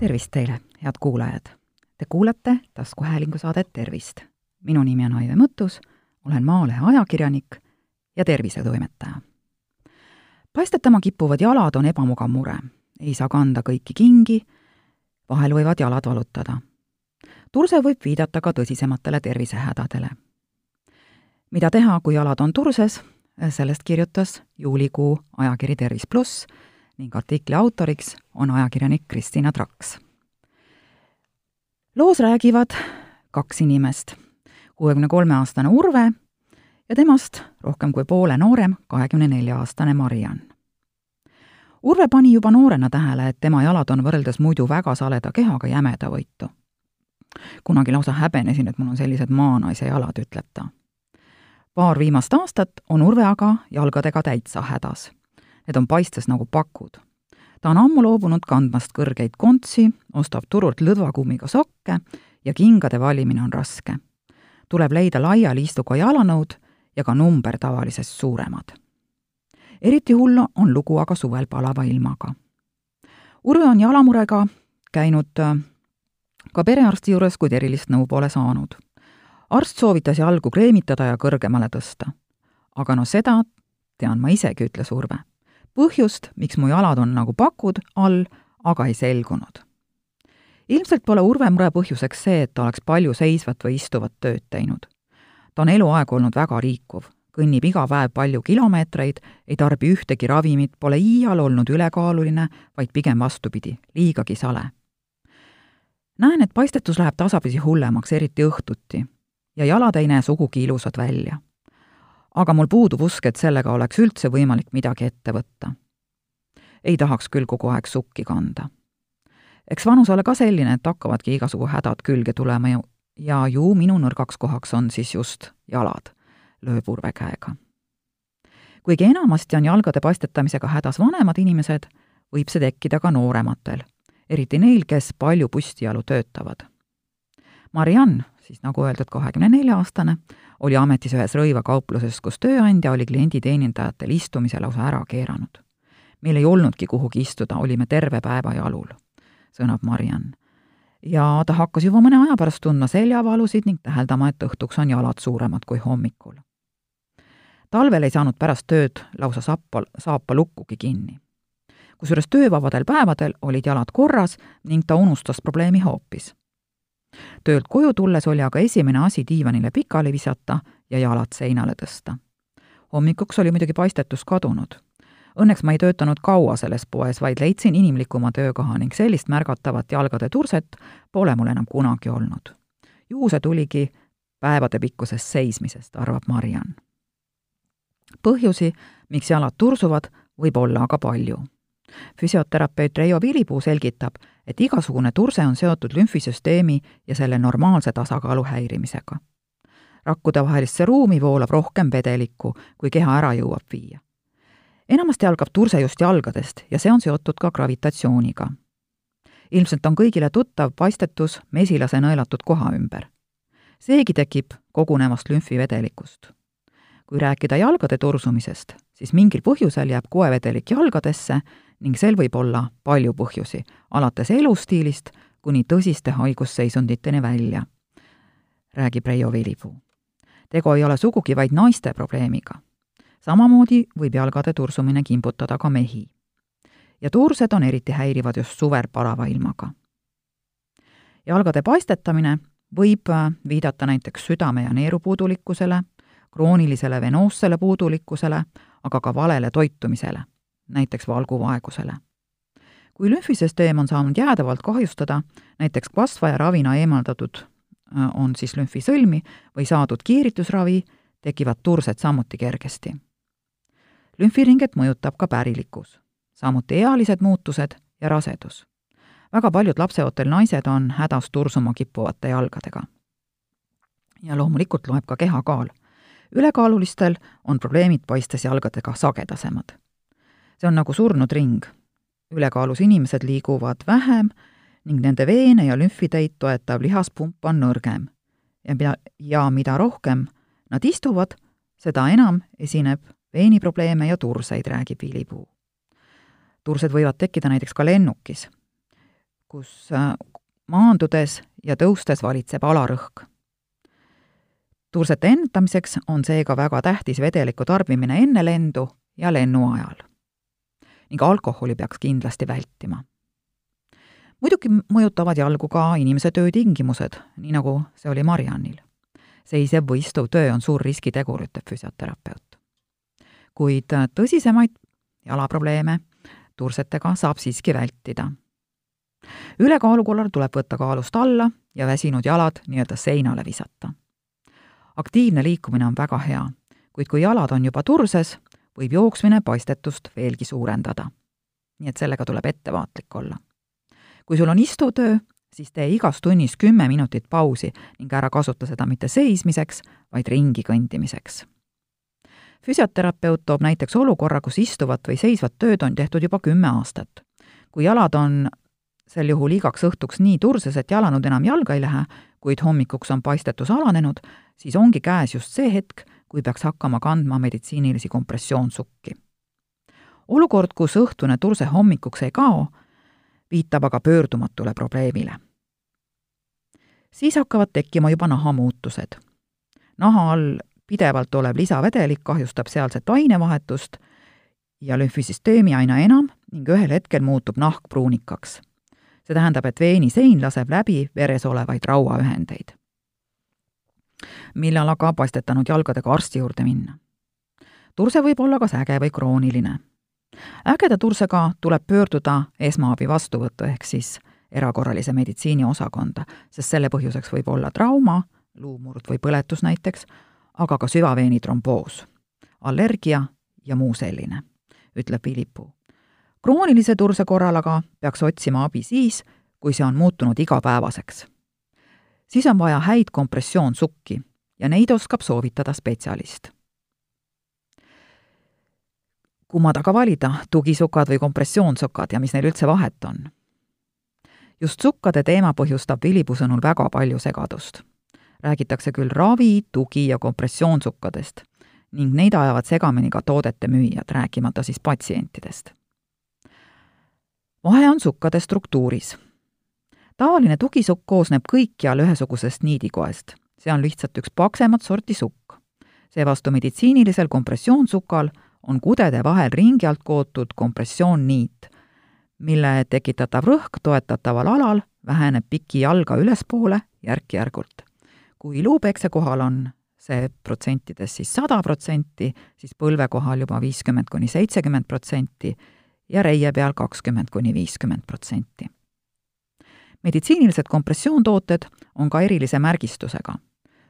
tervist teile, head kuulajad! Te kuulate taskuhäälingu saadet Tervist. minu nimi on Aive Mõttus, olen Maalehe ajakirjanik ja tervisetoimetaja. paistetama kippuvad jalad on ebamugav mure. ei saa kanda kõiki kingi, vahel võivad jalad valutada. turse võib viidata ka tõsisematele tervisehädadele. mida teha, kui jalad on turses, sellest kirjutas juulikuu ajakiri Tervis pluss ning artikli autoriks on ajakirjanik Kristina Traks. loos räägivad kaks inimest, kuuekümne kolme aastane Urve ja temast rohkem kui poole noorem, kahekümne nelja aastane Mariann. Urve pani juba noorena tähele, et tema jalad on võrreldes muidu väga saleda kehaga jämedavõitu. kunagi lausa häbenesin, et mul on sellised maanaise jalad, ütleb ta. paar viimast aastat on Urve aga jalgadega täitsa hädas Need on paistes nagu pakud. ta on ammu loobunud kandmast kõrgeid kontsi, ostab turult lõdvakummiga sokke ja kingade valimine on raske. tuleb leida laiali istuga jalanõud ja ka number tavalisest suuremad. eriti hull on lugu aga suvel palava ilmaga. Urve on jalamurega käinud äh, ka perearsti juures, kuid erilist nõu pole saanud. arst soovitas jalgu kreemitada ja kõrgemale tõsta. aga no seda tean ma isegi, ütles Urve põhjust, miks mu jalad on nagu pakud all, aga ei selgunud. ilmselt pole Urve mure põhjuseks see, et ta oleks palju seisvat või istuvat tööd teinud. ta on eluaeg olnud väga liikuv, kõnnib iga päev palju kilomeetreid, ei tarbi ühtegi ravimit, pole iial olnud ülekaaluline, vaid pigem vastupidi, liigagi sale. näen, et paistetus läheb tasapisi hullemaks, eriti õhtuti. ja jalad ei näe sugugi ilusad välja aga mul puudub usk, et sellega oleks üldse võimalik midagi ette võtta. ei tahaks küll kogu aeg sukki kanda. eks vanus ole ka selline, et hakkavadki igasugu hädad külge tulema ja, ja ju minu nõrgaks kohaks on siis just jalad, lööb Urve käega. kuigi enamasti on jalgade paistetamisega hädas vanemad inimesed, võib see tekkida ka noorematel, eriti neil, kes palju püstijalu töötavad. Mariann, siis nagu öeldud, kahekümne nelja aastane, oli ametis ühes rõivakaupluses, kus tööandja oli klienditeenindajatel istumise lausa ära keeranud. meil ei olnudki kuhugi istuda, olime terve päeva jalul, sõnab Mariann. ja ta hakkas juba mõne aja pärast tundma seljavalusid ning täheldama, et õhtuks on jalad suuremad kui hommikul. talvel ei saanud pärast tööd lausa sappa, saapa lukkugi kinni. kusjuures töövabadel päevadel olid jalad korras ning ta unustas probleemi hoopis töölt koju tulles oli aga esimene asi diivanile pikali visata ja jalad seinale tõsta. hommikuks oli muidugi paistetus kadunud. Õnneks ma ei töötanud kaua selles poes, vaid leidsin inimlikuma töökoha ning sellist märgatavat jalgade turset pole mul enam kunagi olnud. ju see tuligi päevadepikkusest seismisest, arvab Mariann. põhjusi, miks jalad tursuvad, võib olla aga palju füsioterapeut Reijo Vilipuu selgitab, et igasugune turse on seotud lümfisüsteemi ja selle normaalse tasakaalu häirimisega. rakkude vahelisse ruumi voolab rohkem vedelikku, kui keha ära jõuab viia. enamasti algab turse just jalgadest ja see on seotud ka gravitatsiooniga. ilmselt on kõigile tuttav paistetus mesilase nõelatud koha ümber. seegi tekib kogunevast lümfivedelikust. kui rääkida jalgade tursumisest, siis mingil põhjusel jääb koevedelik jalgadesse ning sel võib olla palju põhjusi, alates elustiilist kuni tõsiste haigusseisunditeni välja, räägib Reijo Vilipuu. tegu ei ole sugugi vaid naiste probleemiga. samamoodi võib jalgade tursumine kimbutada ka mehi. ja tursed on eriti häirivad just suvel palava ilmaga. jalgade paistetamine võib äh, viidata näiteks südame- ja neerupuudulikkusele, kroonilisele venoossele puudulikkusele, aga ka valele toitumisele näiteks valguvaegusele. kui lümfisüsteem on saanud jäädavalt kahjustada, näiteks kasvaja ravina eemaldatud äh, on siis lümfisõlmi või saadud kiiritusravi, tekivad tursed samuti kergesti. lümfiringet mõjutab ka pärilikkus, samuti ealised muutused ja rasedus. väga paljud lapseootel naised on hädas tursuma kippuvate jalgadega. ja loomulikult loeb ka kehakaal. ülekaalulistel on probleemid paistes jalgadega sagedasemad see on nagu surnud ring. ülekaalus inimesed liiguvad vähem ning nende veene ja lümfiteid toetav lihaspump on nõrgem. ja mida, ja mida rohkem nad istuvad, seda enam esineb veeniprobleeme ja turseid, räägib Viilipuu. tursed võivad tekkida näiteks ka lennukis. kus äh, maandudes ja tõustes valitseb alarõhk. tursete ennetamiseks on seega väga tähtis vedeliku tarbimine enne lendu ja lennu ajal. Ning alkoholi peaks kindlasti vältima. muidugi mõjutavad jalgu ka inimese töötingimused, nii nagu see oli Mariannil. seisev või istuv töö on suur riskitegur, ütleb füsioterapeut. kuid tõsisemaid jalaprobleeme tursetega saab siiski vältida ülekaalu korral tuleb võtta kaalust alla ja väsinud jalad nii-öelda seinale visata. aktiivne liikumine on väga hea, kuid kui jalad on juba turses, võib jooksmine paistetust veelgi suurendada. nii et sellega tuleb ettevaatlik olla. kui sul on istutöö, siis tee igas tunnis kümme minutit pausi ning ära kasuta seda mitte seismiseks, vaid ringi kõndimiseks füsioterapeut toob näiteks olukorra, kus istuvat või seisvat tööd on tehtud juba kümme aastat. kui jalad on sel juhul igaks õhtuks nii turses, et jalanõud enam jalga ei lähe, kuid hommikuks on paistetus alanenud, siis ongi käes just see hetk, kui peaks hakkama kandma meditsiinilisi kompressioonsukki. olukord, kus õhtune turse hommikuks ei kao, viitab aga pöördumatule probleemile. siis hakkavad tekkima juba nahamuutused. naha all pidevalt olev lisavedelik kahjustab sealset ainevahetust ja lümfisüsteemi aina enam ning ühel hetkel muutub nahk pruunikaks see tähendab, et veenisein laseb läbi veres olevaid rauaühendeid. Millal aga paistetanud jalgadega arsti juurde minna? turse võib olla kas äge või krooniline. ägeda tursega tuleb pöörduda esmaabi vastuvõttu ehk siis erakorralise meditsiini osakonda, sest selle põhjuseks võib olla trauma, luumurd või põletus näiteks, aga ka süvaveeni tromboos, allergia ja muu selline, ütleb Philippuu kroonilise turse korral aga peaks otsima abi siis, kui see on muutunud igapäevaseks. Siis on vaja häid kompressioonsukki ja neid oskab soovitada spetsialist. kummad aga valida, tugisukad või kompressioonsukad ja mis neil üldse vahet on? just sukkade teema põhjustab Vilipu sõnul väga palju segadust. räägitakse küll ravi, tugi ja kompressioonsukkadest ning neid ajavad segamini ka toodete müüjad, rääkimata siis patsientidest vahe on sukkade struktuuris. Tavaline tugisukk koosneb kõikjal ühesugusest niidikoest, see on lihtsalt üks paksemat sorti sukk. seevastu meditsiinilisel kompressioonsukal on kudede vahel ringi alt kootud kompressioonniit, mille tekitatav rõhk toetataval alal väheneb piki jalga ülespoole järk-järgult. kui luupekse kohal on see protsentides siis sada protsenti, siis põlve kohal juba viiskümmend kuni seitsekümmend protsenti ja reie peal kakskümmend kuni viiskümmend protsenti. Meditsiinilised kompressioontooted on ka erilise märgistusega.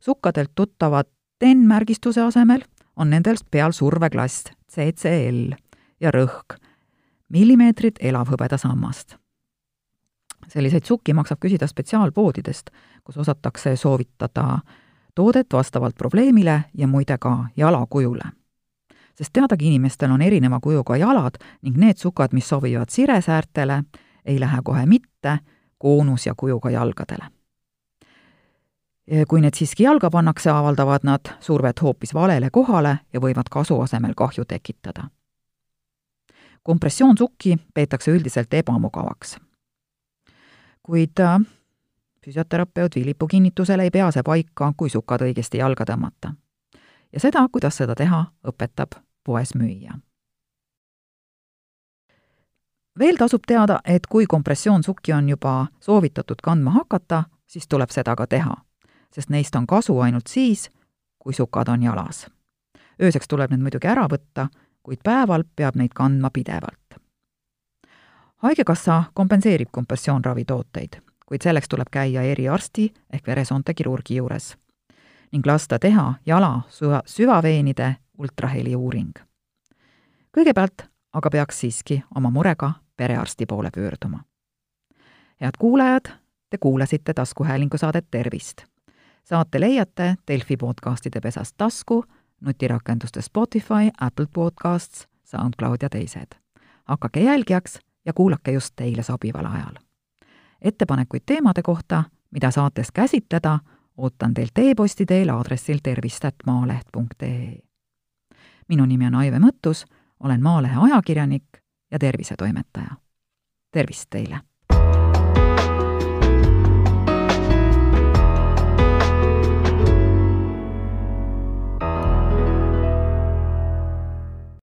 sukkadelt tuttavad TEN-märgistuse asemel on nendel peal surveklass CCL ja rõhk, millimeetrid elavhõbedasammast. selliseid sukki maksab küsida spetsiaalpoodidest, kus osatakse soovitada toodet vastavalt probleemile ja muide ka jalakujule sest teadagi inimestel on erineva kujuga jalad ning need sukad, mis sobivad siresäärtele, ei lähe kohe mitte koonus- ja kujuga jalgadele. kui need siiski jalga pannakse, avaldavad nad survet hoopis valele kohale ja võivad kasu asemel kahju tekitada. kompressioonsukki peetakse üldiselt ebamugavaks. kuid äh, füsioterapeut Vilipu kinnitusel ei pea see paika, kui sukad õigesti jalga tõmmata. ja seda, kuidas seda teha, õpetab poes müüa. Veel tasub teada, et kui kompressioonsukki on juba soovitatud kandma hakata, siis tuleb seda ka teha, sest neist on kasu ainult siis, kui sukad on jalas. ööseks tuleb need muidugi ära võtta, kuid päeval peab neid kandma pidevalt. haigekassa kompenseerib kompressioonravitooteid, kuid selleks tuleb käia eriarsti ehk veresoonte kirurgi juures ning lasta teha jala süva, süvaveenide ultraheli uuring. kõigepealt aga peaks siiski oma murega perearsti poole pöörduma. head kuulajad, te kuulasite taskuhäälingu saadet Tervist. saate leiate Delfi podcastide pesast tasku, nutirakenduste Spotify, Apple Podcasts, SoundCloud ja teised. hakake jälgijaks ja kuulake just teile sobival ajal. ettepanekuid teemade kohta, mida saates käsitleda, ootan teilt e-posti teel aadressil tervist.maaleht.ee minu nimi on Aive Mõttus, olen Maalehe ajakirjanik ja tervisetoimetaja. tervist teile!